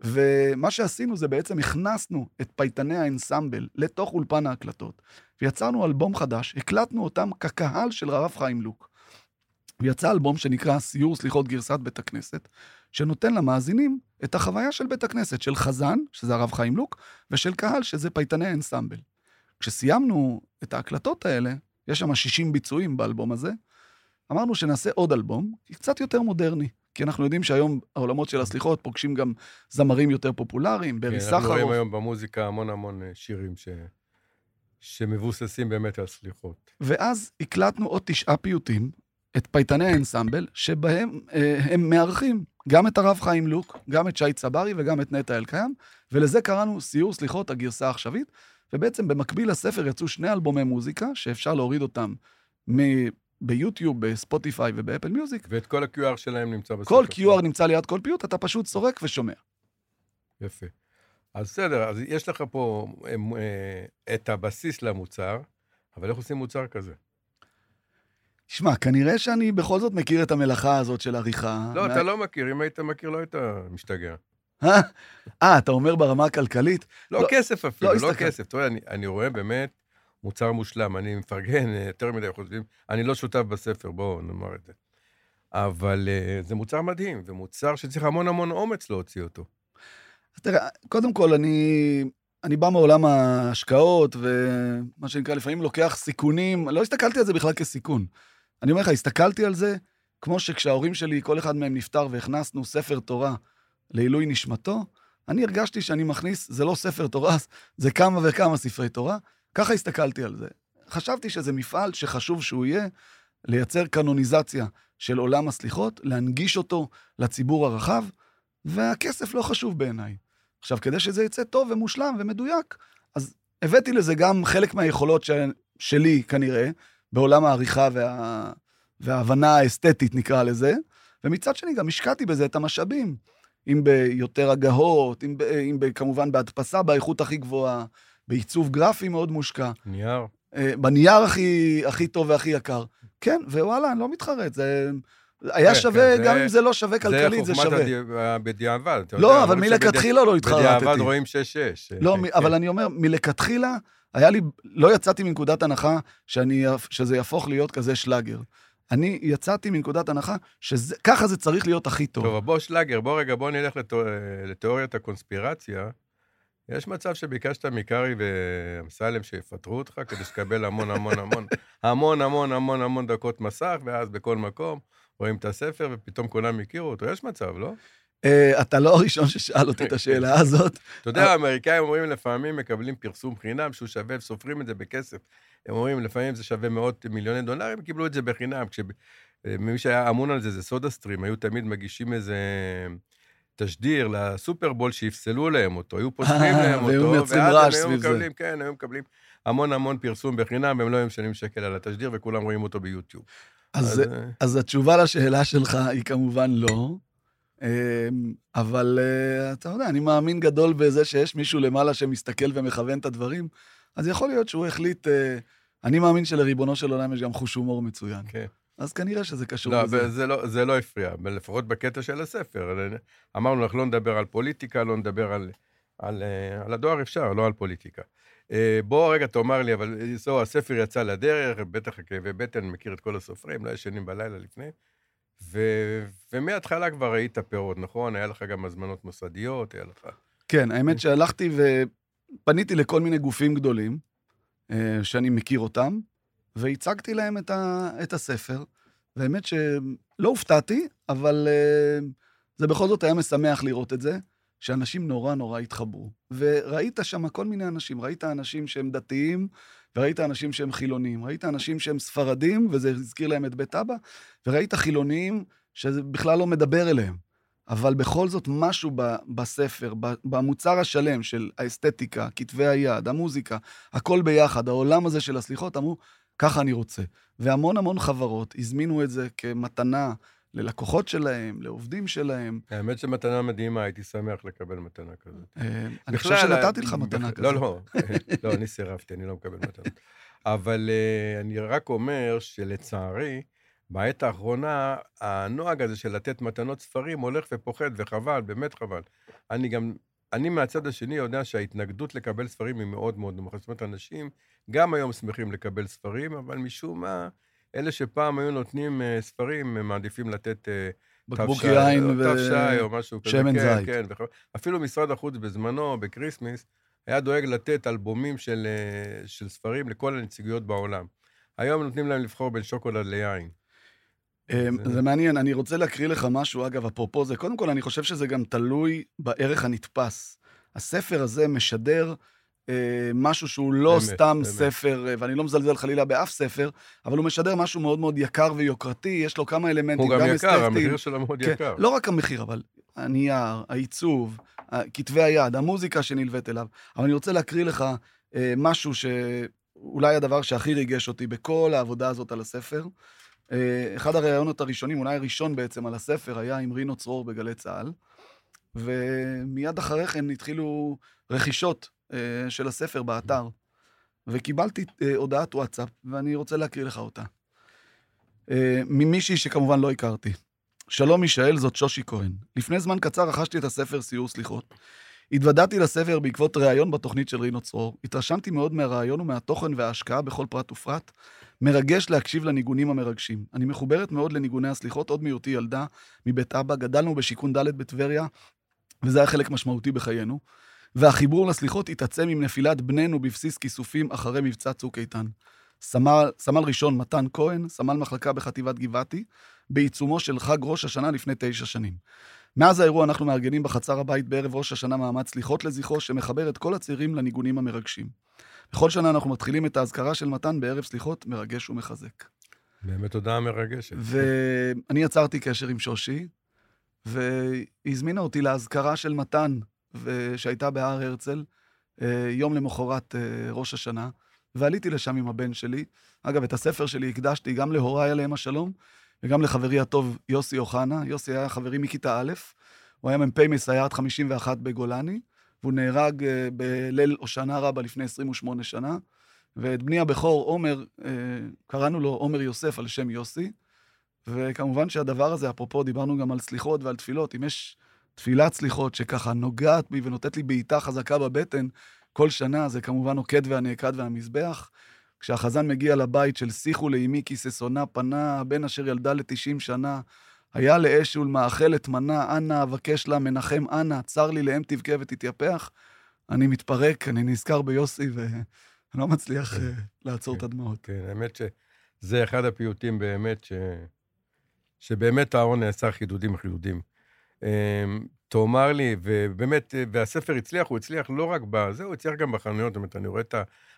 ומה שעשינו זה בעצם הכנסנו את פייטני האנסמבל לתוך אולפן ההקלטות, ויצרנו אלבום חדש, הקלטנו אותם כקהל של הרב חיים לוק. ויצא אלבום שנקרא סיור סליחות גרסת בית הכנסת, שנותן למאזינים את החוויה של בית הכנסת, של חזן, שזה הרב חיים לוק, ושל קהל, שזה פייטני האנסמבל. כשסיימנו את ההקלטות האלה, יש שם 60 ביצועים באלבום הזה, אמרנו שנעשה עוד אלבום, קצת יותר מודרני. כי אנחנו יודעים שהיום העולמות של הסליחות פוגשים גם זמרים יותר פופולריים, ברי
כן,
סחרוף.
אנחנו רואים היום במוזיקה המון המון אה, שירים ש... שמבוססים באמת על סליחות.
ואז הקלטנו עוד תשעה פיוטים, את פייטני האנסמבל, שבהם אה, הם מארחים גם את הרב חיים לוק, גם את שי צברי וגם את נטע אלקיים, ולזה קראנו סיור סליחות הגרסה העכשווית, ובעצם במקביל לספר יצאו שני אלבומי מוזיקה, שאפשר להוריד אותם מ... ביוטיוב, בספוטיפיי ובאפל מיוזיק.
ואת כל ה-QR שלהם נמצא בספר.
כל QR נמצא ליד כל פיוט, אתה פשוט סורק ושומע.
יפה. אז בסדר, אז יש לך פה אה, אה, את הבסיס למוצר, אבל איך עושים מוצר כזה?
תשמע, כנראה שאני בכל זאת מכיר את המלאכה הזאת של עריכה.
לא,
מה-
אתה לא מכיר, אם היית מכיר לא היית משתגע.
אה, אה, אתה אומר ברמה הכלכלית?
לא,
לא,
כסף אפילו,
לא
לא. כסף. אתה רואה, אני- אני רואה באמת מוצר מושלם. אני מפרגן אה, יותר מדי חושבים, אני לא שותף בספר, בואו נאמר את זה. אבל אה, זה מוצר מדהים, ומוצר שצריך המון המון אומץ להוציא אותו.
אז תראה, קודם כל, אני, אני בא מעולם ההשקעות, ומה שנקרא, לפעמים לוקח סיכונים. לא הסתכלתי על זה בכלל כסיכון. אני אומר לך, הסתכלתי על זה כמו שכשההורים שלי, כל אחד מהם נפטר והכנסנו ספר תורה לעילוי נשמתו, אני הרגשתי שאני מכניס, זה לא ספר תורה, זה כמה וכמה ספרי תורה. ככה הסתכלתי על זה. חשבתי שזה מפעל שחשוב שהוא יהיה, לייצר קנוניזציה של עולם הסליחות, להנגיש אותו לציבור הרחב, והכסף לא חשוב בעיניי. עכשיו, כדי שזה יצא טוב ומושלם ומדויק, אז הבאתי לזה גם חלק מהיכולות ש... שלי, כנראה, בעולם העריכה וה... וההבנה האסתטית, נקרא לזה, ומצד שני גם השקעתי בזה את המשאבים. אם ביותר הגהות, אם, ב... אם ב... כמובן בהדפסה באיכות הכי גבוהה, בעיצוב גרפי מאוד מושקע,
נייר.
אה, בנייר הכי, הכי טוב והכי יקר. כן, ווואלה, אני לא מתחרט, זה... היה
כן,
שווה,
כן,
גם
זה-
אם זה לא שווה כלכלית, זה
חוכמת
שווה.
הדי- בדיעבד. אתה
לא,
יודע,
אבל מלכתחילה לא
שבדיע- בדיעבד
התחרטתי.
רואים 6-6.
לא,
כן,
מ-
כן.
אבל אני אומר, מלכתחילה, היה לי, לא יצאתי מנקודת הנחה שאני, שזה יהפוך להיות כזה שלאגר. אני יצאתי מנקודת הנחה שככה זה צריך להיות הכי טוב.
טוב, בוא שלאגר, בוא רגע, בוא נלך לתיאור- לתיאוריית הקונספירציה. יש מצב שביקשת מקארי ואמסלם שיפטרו אותך כדי שתקבל המון המון המון, המון המון המון המון דקות מסך, ואז בכל מקום רואים את הספר ופתאום כולם הכירו אותו. יש מצב, לא?
אה, אתה לא הראשון ששאל אותי את השאלה הזאת.
אתה יודע, האמריקאים אומרים לפעמים מקבלים פרסום חינם שהוא שווה, סופרים את זה בכסף. הם אומרים, לפעמים זה שווה מאות מיליוני דולרים, קיבלו את זה בחינם. כשמי שהיה אמון על זה זה סודה סטרים, היו תמיד מגישים איזה תשדיר לסופרבול שיפסלו להם אותו, היו פוסלים
אה,
להם
והיו
אותו,
מייצרים
ואז
רעש סביב זה.
מקבלים, כן, היו מקבלים המון המון פרסום בחינם, והם לא היו משלמים שקל על התשדיר, וכולם רואים אותו ביוטיוב.
אז,
אה,
אז התשובה לשאלה שלך היא כמובן לא. אה, אבל אה, אתה יודע, אני מאמין גדול בזה שיש מישהו למעלה שמסתכל ומכוון את הדברים, אז יכול להיות שהוא החליט... אה, אני מאמין שלריבונו של עולם יש גם חוש הומור מצוין.
כן.
אז כנראה שזה קשור
לא,
לזה.
וזה לא, זה לא הפריע, לפחות בקטע של הספר. אמרנו לך, לא נדבר על פוליטיקה, לא נדבר על, על, אה, על הדואר אפשר, לא על פוליטיקה. בוא רגע תאמר לי, אבל זהו, הספר יצא לדרך, בטח כאבי בטן, מכיר את כל הסופרים, לא ישנים בלילה לפני. ו, ומההתחלה כבר ראית פירות, נכון? היה לך גם הזמנות מוסדיות, היה לך...
כן, האמת שהלכתי ופניתי לכל מיני גופים גדולים, אה, שאני מכיר אותם, והצגתי להם את, ה, את הספר. והאמת שלא הופתעתי, אבל אה, זה בכל זאת היה משמח לראות את זה, שאנשים נורא נורא התחברו. וראית שם כל מיני אנשים, ראית אנשים שהם דתיים, וראית אנשים שהם חילונים, ראית אנשים שהם ספרדים, וזה הזכיר להם את בית אבא, וראית חילונים שזה בכלל לא מדבר אליהם. אבל בכל זאת משהו ב- בספר, ב- במוצר השלם של האסתטיקה, כתבי היד, המוזיקה, הכל ביחד, העולם הזה של הסליחות, אמרו, ככה אני רוצה. והמון המון חברות הזמינו את זה כמתנה ללקוחות שלהם, לעובדים שלהם.
האמת שמתנה מדהימה, הייתי שמח לקבל מתנה כזאת.
אה, אני חושב שנתתי לך מתנה
בכ- לא,
כזאת.
לא, לא, אני סירבתי, אני לא מקבל מתנות. אבל אה, אני רק אומר שלצערי, בעת האחרונה, הנוהג הזה של לתת מתנות ספרים הולך ופוחד, וחבל, באמת חבל. אני גם, אני מהצד השני יודע שההתנגדות לקבל ספרים היא מאוד מאוד נמוכה. זאת אומרת, אנשים גם היום שמחים לקבל ספרים, אבל משום מה, אלה שפעם היו נותנים אה, ספרים, הם מעדיפים לתת... אה,
בקבוק יין
או תו שי או משהו כזה.
ושמן
כן,
זית.
כן, וכו'. אפילו משרד החוץ בזמנו, בקריסמס, היה דואג לתת אלבומים של, אה, של ספרים לכל הנציגויות בעולם. היום נותנים להם לבחור בין שוקולד ליין.
זה מעניין, אני רוצה להקריא לך משהו, אגב, אפרופו זה. קודם כל, אני חושב שזה גם תלוי בערך הנתפס. הספר הזה משדר משהו שהוא לא
באמת,
סתם
באמת.
ספר, אה, ואני לא מזלזל חלילה באף ספר, אבל הוא משדר משהו מאוד מאוד יקר ויוקרתי, יש לו כמה אלמנטים,
הוא גם יקר,
אסתטיים.
המחיר שלו מאוד
כן,
יקר.
לא רק המחיר, אבל הנייר, העיצוב, כתבי היד, המוזיקה שנלווית אליו. אבל אני רוצה להקריא לך אה, משהו שאולי הדבר שהכי ריגש אותי בכל העבודה הזאת על הספר. אה, אחד הראיונות הראשונים, אולי הראשון בעצם על הספר, היה עם רינו צרור בגלי צה"ל, ומיד אחרי כן התחילו רכישות אה, של הספר באתר, וקיבלתי אה, הודעת וואטסאפ, ואני רוצה להקריא לך אותה. אה, ממישהי שכמובן לא הכרתי. שלום מישאל, זאת שושי כהן. לפני זמן קצר רכשתי את הספר סיור סליחות. התוודעתי לספר בעקבות ראיון בתוכנית של רינו צרור. התרשמתי מאוד מהרעיון ומהתוכן וההשקעה בכל פרט ופרט. מרגש להקשיב לניגונים המרגשים. אני מחוברת מאוד לניגוני הסליחות עוד מהיותי ילדה מבית אבא. גדלנו בשיכון ד' בטבריה, וזה היה חלק משמעותי בחיינו. והחיבור לסליחות התעצם עם נפילת בנינו בבסיס כיסופים אחרי מבצע צוק איתן. סמל, סמל ראשון מתן כהן, סמל מחלקה בחטיבת גבעתי, בעיצומו של חג ראש השנה לפני תשע שנים. מאז האירוע אנחנו מארגנים בחצר הבית בערב ראש השנה מעמד סליחות לזכרו, שמחבר את כל הצעירים לניגונים המרגשים. בכל שנה אנחנו מתחילים את האזכרה של מתן בערב סליחות מרגש ומחזק.
באמת הודעה מרגשת.
ואני יצרתי קשר עם שושי, והיא הזמינה אותי לאזכרה של מתן, שהייתה בהר הרצל, אה, יום למחרת אה, ראש השנה, ועליתי לשם עם הבן שלי. אגב, את הספר שלי הקדשתי גם להוריי עליהם השלום, וגם לחברי הטוב יוסי אוחנה. יוסי היה חברי מכיתה א', הוא היה מ"פ מסייעת 51 בגולני, והוא נהרג אה, בליל הושענא רבה לפני 28 שנה. ואת בני הבכור, עומר, קראנו לו עומר יוסף על שם יוסי. וכמובן שהדבר הזה, אפרופו, דיברנו גם על סליחות ועל תפילות, אם יש תפילת סליחות שככה נוגעת בי ונותנת לי בעיטה חזקה בבטן כל שנה, זה כמובן עוקד והנעקד והמזבח. כשהחזן מגיע לבית של שיחו לאמי כי ששונה פנה, הבן אשר ילדה לתשעים שנה, היה לאש ולמאכלת מנה, אנא אבקש לה מנחם אנא, צר לי לאם תבכה ותתייפח. אני מתפרק, אני נזכר ביוסי, ואני לא מצליח אה, לעצור את הדמעות.
כן, האמת שזה אחד הפיוטים באמת, ש... שבאמת אהרון נעשה חידודים חידודים. אמ, תאמר לי, ובאמת, והספר הצליח, הוא הצליח לא רק בזה, הוא הצליח גם בחנויות, זאת אומרת, אני רואה את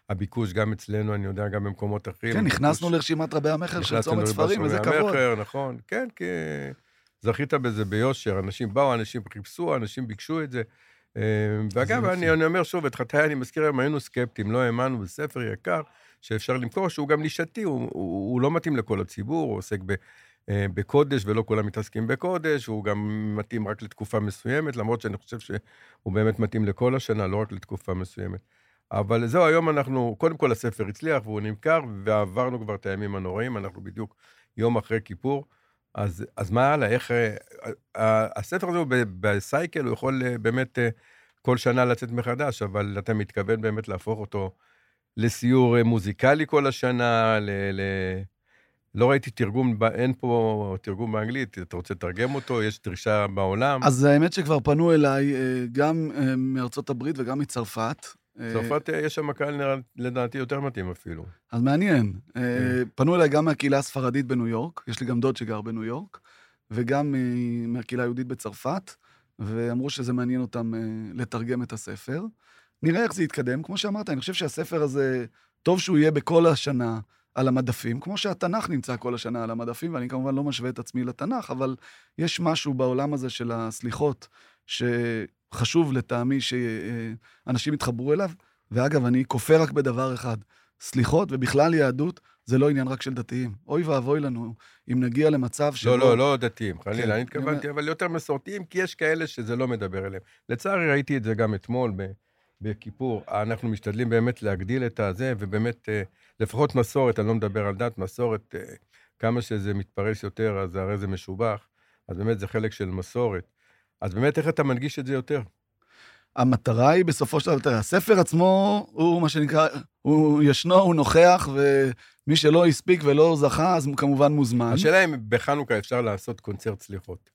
הביקוש גם אצלנו, אני יודע, גם במקומות אחרים.
כן, נכנסנו
הביקוש-
לרשימת רבי המכר של
נכנסנו
צומת
לרשימת
ספרים,
רבי
וזה כבוד.
המכר, נכון, כן, כי זכית בזה ביושר, אנשים באו, אנשים חיפשו, אנשים ביקשו את זה. אמ, ואגב. אני, אני אומר שוב, את חטאי אני מזכיר היום, היינו סקפטיים, לא האמנו בספר יקר שאפשר למכור, שהוא גם נישתי, הוא, הוא, הוא לא מתאים לכל הציבור, הוא עוסק ב, אה, בקודש, ולא כולם מתעסקים בקודש, הוא גם מתאים רק לתקופה מסוימת, למרות שאני חושב שהוא באמת מתאים לכל השנה, לא רק לתקופה מסוימת. אבל זהו, היום אנחנו, קודם כל הספר הצליח והוא נמכר, ועברנו כבר את הימים הנוראים, אנחנו בדיוק יום אחרי כיפור. אז, אז מה הלאה? איך... אה, הספר הזה הוא בסייקל, הוא יכול אה, באמת אה, כל שנה לצאת מחדש, אבל אתה מתכוון באמת להפוך אותו לסיור אה, מוזיקלי כל השנה, ל... ל... לא ראיתי תרגום, אין פה תרגום באנגלית, אתה רוצה לתרגם אותו? יש דרישה בעולם?
אז האמת שכבר פנו אליי אה, גם אה, מארצות הברית וגם מצרפת. אה,
צרפת, יש שם קהל לדעתי יותר מתאים אפילו.
אז מעניין.
כן.
פנו אליי גם מהקהילה הספרדית בניו יורק, יש לי גם דוד שגר בניו יורק, וגם מהקהילה היהודית בצרפת, ואמרו שזה מעניין אותם לתרגם את הספר. נראה איך זה יתקדם. כמו שאמרת, אני חושב שהספר הזה, טוב שהוא יהיה בכל השנה על המדפים, כמו שהתנ"ך נמצא כל השנה על המדפים, ואני כמובן לא משווה את עצמי לתנ"ך, אבל יש משהו בעולם הזה של הסליחות, שחשוב לטעמי שאנשים יתחברו אליו. ואגב, אני כופר רק בדבר אחד, סליחות ובכלל יהדות, זה לא עניין רק של דתיים. אוי ואבוי לנו אם נגיע למצב שבו...
לא, לא, לא דתיים, חלילה,
כן,
אני התכוונתי, אבל יותר מסורתיים, כי יש כאלה שזה לא מדבר אליהם. לצערי, ראיתי את זה גם אתמול בכיפור. אנחנו משתדלים באמת להגדיל את הזה, ובאמת, אה, לפחות מסורת, אני לא מדבר על דת, מסורת, אה, כמה שזה מתפרס יותר, אז הרי זה משובח. אז באמת זה חלק של מסורת. אז באמת, איך אתה מנגיש את זה יותר?
המטרה היא בסופו של דבר, הספר עצמו הוא מה שנקרא, הוא ישנו, הוא נוכח, ומי שלא הספיק ולא זכה, אז הוא כמובן מוזמן.
השאלה אם בחנוכה אפשר לעשות קונצרט סליחות.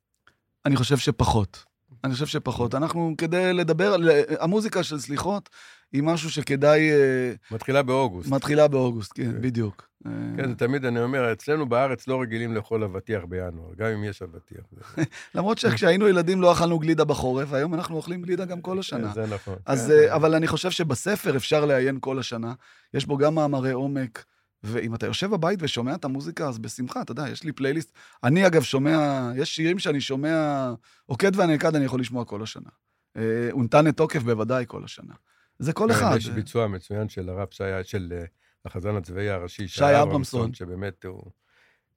אני חושב שפחות. אני חושב שפחות. אנחנו, כדי לדבר. המוזיקה של סליחות היא משהו שכדאי... אה,
מתחילה באוגוסט.
מתחילה באוגוסט, כן,
כן.
בדיוק.
כן, זה תמיד אני אומר, אצלנו בארץ לא רגילים לאכול אבטיח בינואר, גם אם יש אבטיח.
למרות שכשהיינו ילדים לא אכלנו גלידה בחורף, והיום אנחנו אוכלים גלידה גם כל השנה.
כן, זה נכון.
אז,
כן.
אה, אבל אני חושב שבספר אפשר לעיין כל השנה. יש בו גם מאמרי עומק, ואם אתה יושב בבית ושומע את המוזיקה, אז בשמחה, אתה יודע, יש לי פלייליסט. אני, אגב, שומע, יש שירים שאני שומע, עוקד והנעקד אני יכול לשמוע כל השנה. אה, אונטנת תוקף בוודאי כל השנה. זה כל
כן,
אחד.
יש ביצוע מצוין של הרב שי, של אה, החזן הצבאי הראשי,
שי אברמסון.
שבאמת הוא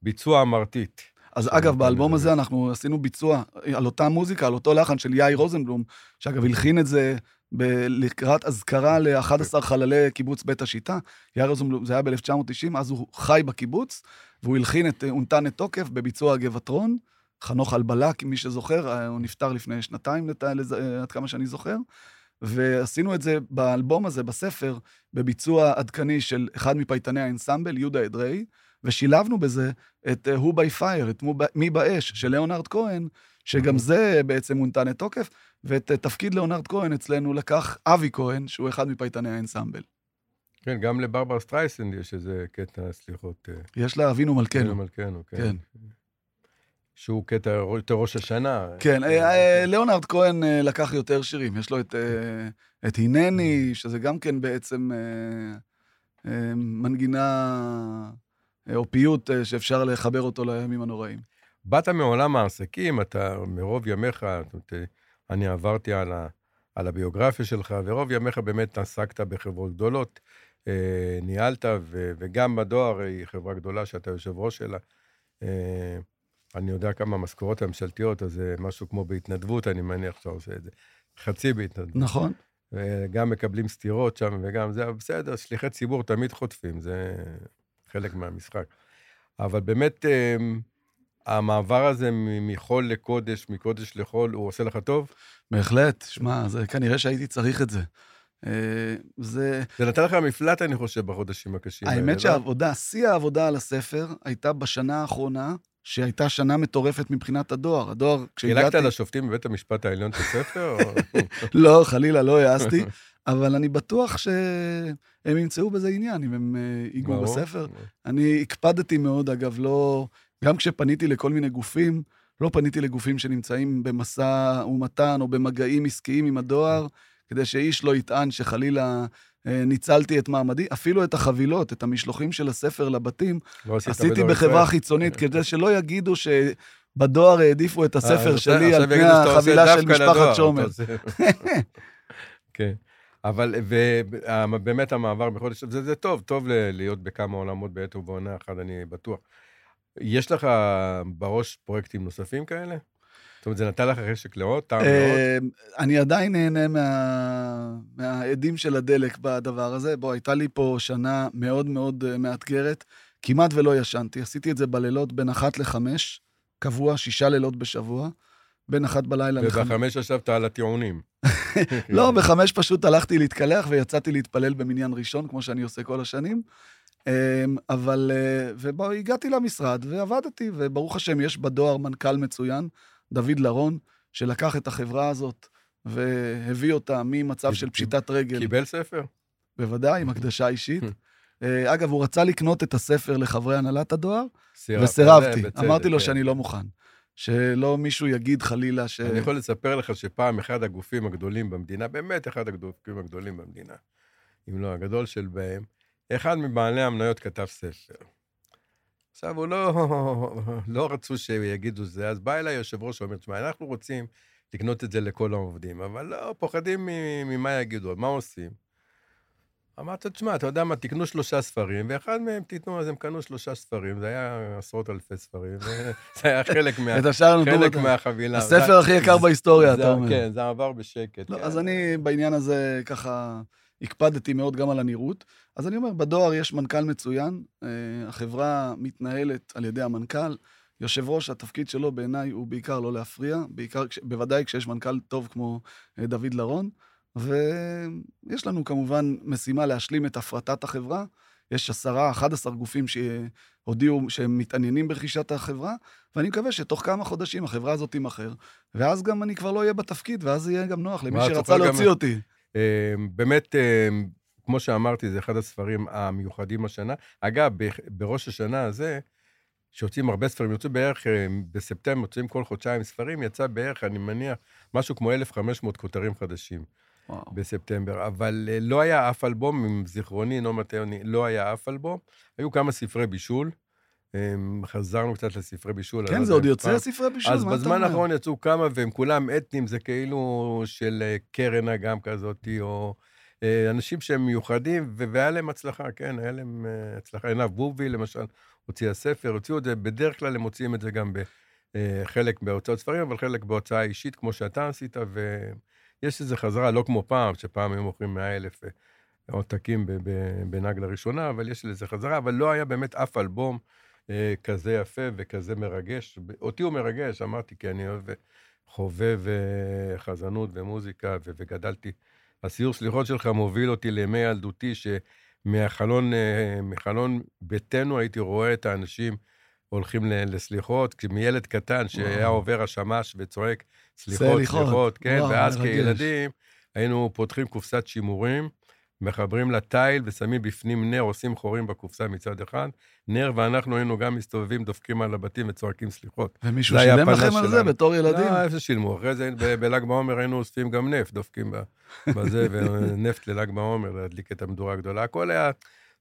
ביצוע מרטיט.
אז אגב, באלבום
זה-
הזה אנחנו עשינו ביצוע על אותה מוזיקה, על אותו לחן של יאיר רוזנבלום, שאגב הלחין את זה ב- לקראת אזכרה ל-11 חללי קיבוץ בית השיטה. יאיר רוזנבלום, זה היה ב-1990, אז הוא חי בקיבוץ, והוא הלחין את אה, אונטנת תוקף בביצוע הגבעטרון. חנוך אלבלק, מי שזוכר, אה, הוא נפטר לפני שנתיים, לת- לז- אה, עד כמה שאני זוכר. ועשינו את זה באלבום הזה, בספר, בביצוע עדכני של אחד מפייטני האנסמבל, יהודה אדרעי, ושילבנו בזה את אה, "Who by Fire", את "מו- מי באש, של ליאונרד כהן, שגם זה בעצם מונתנה תוקף, ואת אה, תפקיד ליאונרד כהן אצלנו לקח אבי כהן, שהוא אחד מפייטני האנסמבל.
כן, גם לברברה סטרייסנד יש איזה קטע, סליחות. אה,
יש לה אבינו מלכנו.
מלכנו, כן.
כן.
שהוא קטע יותר ראש השנה.
כן, אה, אה, ליאונרד כהן לקח יותר שירים, יש לו את, את הנני, שזה גם כן בעצם מנגינה, או פיוט שאפשר לחבר אותו לימים הנוראים.
באת מעולם העסקים, אתה מרוב ימיך, אה, אני עברתי על, ה, על הביוגרפיה שלך, ורוב ימיך באמת עסקת בחברות גדולות, אה, ניהלת, ו, וגם בדואר היא חברה גדולה שאתה יושב ראש שלה. אה, אני יודע כמה המשכורות הממשלתיות, אז זה משהו כמו בהתנדבות, אני מניח שאתה עושה את זה. חצי בהתנדבות.
נכון.
וגם מקבלים סטירות שם, וגם זה, אבל בסדר, שליחי ציבור תמיד חוטפים, זה חלק מהמשחק. אבל באמת, אמ, המעבר הזה מחול לקודש, מקודש לחול, הוא עושה לך טוב?
בהחלט, שמע, זה כנראה שהייתי צריך את זה. אה, זה,
זה נתן לך מפלט, אני חושב, בחודשים הקשים האלה.
האמת
לא?
שהעבודה, שיא העבודה על הספר הייתה בשנה האחרונה, שהייייתה שנה מטורפת מבחינת הדואר. הדואר, כשהגעתי...
חילקת לשופטים בבית המשפט העליון את הספר?
לא, חלילה, לא העזתי, אבל אני בטוח שהם ימצאו בזה עניין, אם הם אה, ייגעו
ברור.
בספר. אני הקפדתי מאוד, אגב, לא... גם כשפניתי לכל מיני גופים, לא פניתי לגופים שנמצאים במשא ומתן או במגעים עסקיים עם הדואר, כדי שאיש לא יטען שחלילה אה, ניצלתי את מעמדי. אפילו את החבילות, את המשלוחים של הספר לבתים,
לא עשית
עשיתי
בדואר
בחברה
ישראל?
חיצונית, כדי שלא יגידו שבדואר העדיפו את
אה,
הספר שלי על פני החבילה של משפחת שומר.
כן. אבל, ובאמת המעבר בחודש, זה, זה טוב, טוב להיות בכמה עולמות בעת ובעונה אחת, אני בטוח. יש לך בראש פרויקטים נוספים כאלה? זאת אומרת, זה נתן לך חשק לעוד, טעם לעוד?
אה, אני עדיין נהנה מה... מהעדים של הדלק בדבר הזה. בוא, הייתה לי פה שנה מאוד מאוד אה, מאתגרת. כמעט ולא ישנתי. עשיתי את זה בלילות בין אחת לחמש, קבוע, שישה לילות בשבוע. בין אחת בלילה לחמש.
ובחמש ישבת על הטיעונים.
לא, בחמש פשוט הלכתי להתקלח ויצאתי להתפלל במניין ראשון, כמו שאני עושה כל השנים. אמ, אבל, אה, ובו הגעתי למשרד ועבדתי, וברוך השם, יש בדואר מנכ"ל מצוין, דוד לרון, שלקח את החברה הזאת והביא אותה ממצב של פשיטת רגל,
קיבל ספר?
בוודאי, עם הקדשה אישית. אה, אגב, הוא רצה לקנות את הספר לחברי הנהלת הדואר,
סירבת,
וסירבתי.
בצדק,
אמרתי לו
כן.
שאני לא מוכן. שלא מישהו יגיד חלילה ש...
אני יכול לספר לך שפעם אחד הגופים הגדולים במדינה, באמת אחד הגופים הגדולים במדינה, אם לא הגדול של בהם, אחד מבעלי המניות כתב ספר. עכשיו, הוא לא, לא רצו שיגידו זה, אז בא אליי יושב ראש ואומר, תשמע, אנחנו רוצים לקנות את זה לכל העובדים, אבל לא, פוחדים ממה יגידו, מה עושים? אמרתי, תשמע, אתה יודע מה, תקנו שלושה ספרים, ואחד מהם תיתנו, אז הם קנו שלושה ספרים, זה היה עשרות אלפי ספרים, וזה היה חלק מה... חלק. מהחבילה.
הספר הכי יקר בהיסטוריה,
זה-
אתה אומר.
כן, זה עבר בשקט.
לא,
כן.
אז אני בעניין הזה ככה הקפדתי מאוד גם על הנראות. אז אני אומר, בדואר יש מנכ"ל מצוין, אה, החברה מתנהלת על ידי המנכ"ל. יושב ראש, התפקיד שלו בעיניי הוא בעיקר לא להפריע, בעיקר, בוודאי כשיש מנכ"ל טוב כמו אה, דוד לרון. ויש לנו כמובן משימה להשלים את הפרטת החברה. יש עשרה, 11 גופים שהודיעו שהם מתעניינים ברכישת החברה, ואני מקווה שתוך כמה חודשים החברה הזאת תימכר, ואז גם אני כבר לא אהיה בתפקיד, ואז יהיה גם נוח למי שרצה
תוכל גם-
להוציא אותי.
אה, באמת, אה, כמו שאמרתי, זה אחד הספרים המיוחדים השנה. אגב, בראש השנה הזה, שיוצאים הרבה ספרים, יוצאו בערך, אה, בספטמבר יוצאים כל חודשיים ספרים, יצא בערך, אני מניח, משהו כמו 1,500 כותרים חדשים וואו. בספטמבר. אבל אה, לא היה אף אלבום, עם זיכרוני, לא מטרני, לא היה אף אלבום. היו כמה ספרי בישול. חזרנו קצת לספרי בישול.
כן, לא זה עוד יוצא פעם. ספרי בישול,
אז בזמן האחרון יצאו כמה, והם כולם אתניים, זה כאילו של אה, קרן אגם כזאתי, או אנשים שהם מיוחדים, והיה להם הצלחה, כן, היה להם הצלחה. עינב בובי, למשל, הוציאה ספר, הוציאו את זה, בדרך כלל הם מוציאים את זה גם בחלק בהוצאות ספרים, אבל חלק בהוצאה אישית, כמו שאתה עשית, ויש איזו חזרה, לא כמו פעם, שפעם היו מוכרים 100 אלף אה, עותקים בנגלה ראשונה, אבל יש לזה חזרה, אבל לא היה באמת אף אלבום אה, כזה יפה וכזה מרגש. אותי הוא מרגש, אמרתי, כי אני אוהב חובב חזנות ומוזיקה, וגדלתי. הסיור סליחות שלך מוביל אותי לימי ילדותי, ש... מהחלון, אה, מחלון ביתנו הייתי רואה את האנשים הולכים לסליחות, מילד קטן שהיה עובר השמש וצועק סליחות, סליחות, כן, ואז. כילדים היינו פותחים קופסת שימורים, מחברים לתיל ושמים בפנים נר, עושים חורים בקופסה מצד אחד, נר, ואנחנו היינו גם מסתובבים, דופקים על הבתים וצועקים סליחות.
ומישהו שילם לכם על זה בתור ילדים?
לא, איפה שילמו? אחרי זה בל"ג בעומר היינו אוספים גם נפט, דופקים בזה, ונפט לל"ג בעומר, להדליק את המדורה הגדולה. הכל היה...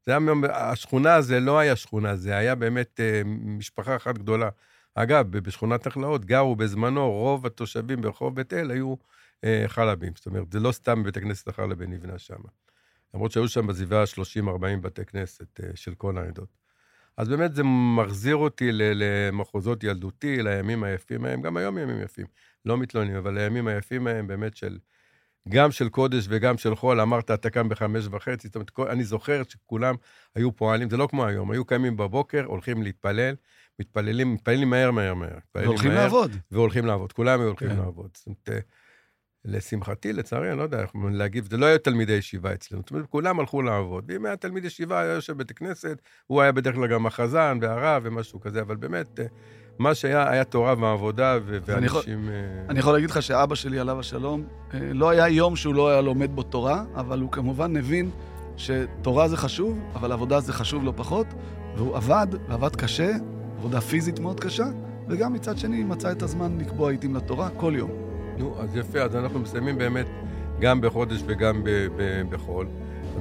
זה היה, השכונה זה לא היה שכונה, זה היה באמת אה, משפחה אחת גדולה. אגב, בשכונת נחלאות גרו בזמנו, רוב התושבים ברחוב בית אל היו אה, חלבים. זאת אומרת, זה לא סתם בית הכנסת החלבי נבנה שם. למרות שהיו שם בסביבה 30-40 בתי כנסת אה, של כל העדות. אז באמת זה מחזיר אותי למחוזות ילדותי, לימים היפים ההם, גם היום ימים יפים, לא מתלוננים, אבל לימים היפים ההם באמת של, גם של קודש וגם של חול, אמרת, אתה קם בחמש וחצי, זאת אומרת, אני זוכר שכולם היו פועלים, זה לא כמו היום, היו קמים בבוקר, הולכים להתפלל, מתפללים, מתפללים מהר, מהר, מהר.
והולכים מהר, לעבוד.
והולכים לעבוד, כולם היו הולכים כן. לעבוד. זאת אומרת, אה, לשמחתי, לצערי, אני לא יודע איך להגיב, זה לא היו תלמידי ישיבה אצלנו. זאת אומרת, כולם הלכו לעבוד. ואם היה תלמיד ישיבה, היה יושב בבית הכנסת, הוא היה בדרך כלל גם החזן והרב ומשהו כזה, אבל באמת, אה, מה שהיה, היה תורה ועבודה ואנשים... אני יכול,
אה, אני יכול להגיד לך שאבא שלי, עליו השלום, אה, לא היה יום שהוא לא היה לומד בו תורה, אבל הוא כמובן הבין שתורה זה חשוב, אבל עבודה זה חשוב לא פחות, והוא עבד, ועבד קשה, עבודה פיזית מאוד קשה, וגם מצד שני מצא את הזמן לקבוע עיתים לתורה כל יום.
נו, אז יפה, אז אנחנו מסיימים באמת גם בחודש וגם בחול.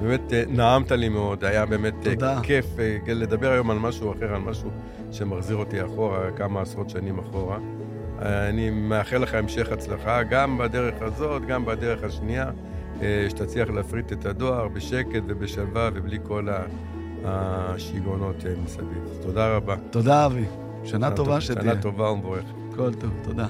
באמת אה, נעמת לי מאוד, היה באמת אה, תודה. כיף אה, לדבר היום על משהו אחר, על משהו שמחזיר אותי אחורה, כמה עשרות שנים אחורה. אני מאחל לך המשך הצלחה, גם בדרך הזאת, גם בדרך השנייה, שתצליח להפריט את הדואר בשקט ובשלווה ובלי כל השיגעונות מסביב. תודה רבה.
תודה, אבי. שנה טובה שתהיה.
שנה טובה ומבורכת.
כל טוב, תודה.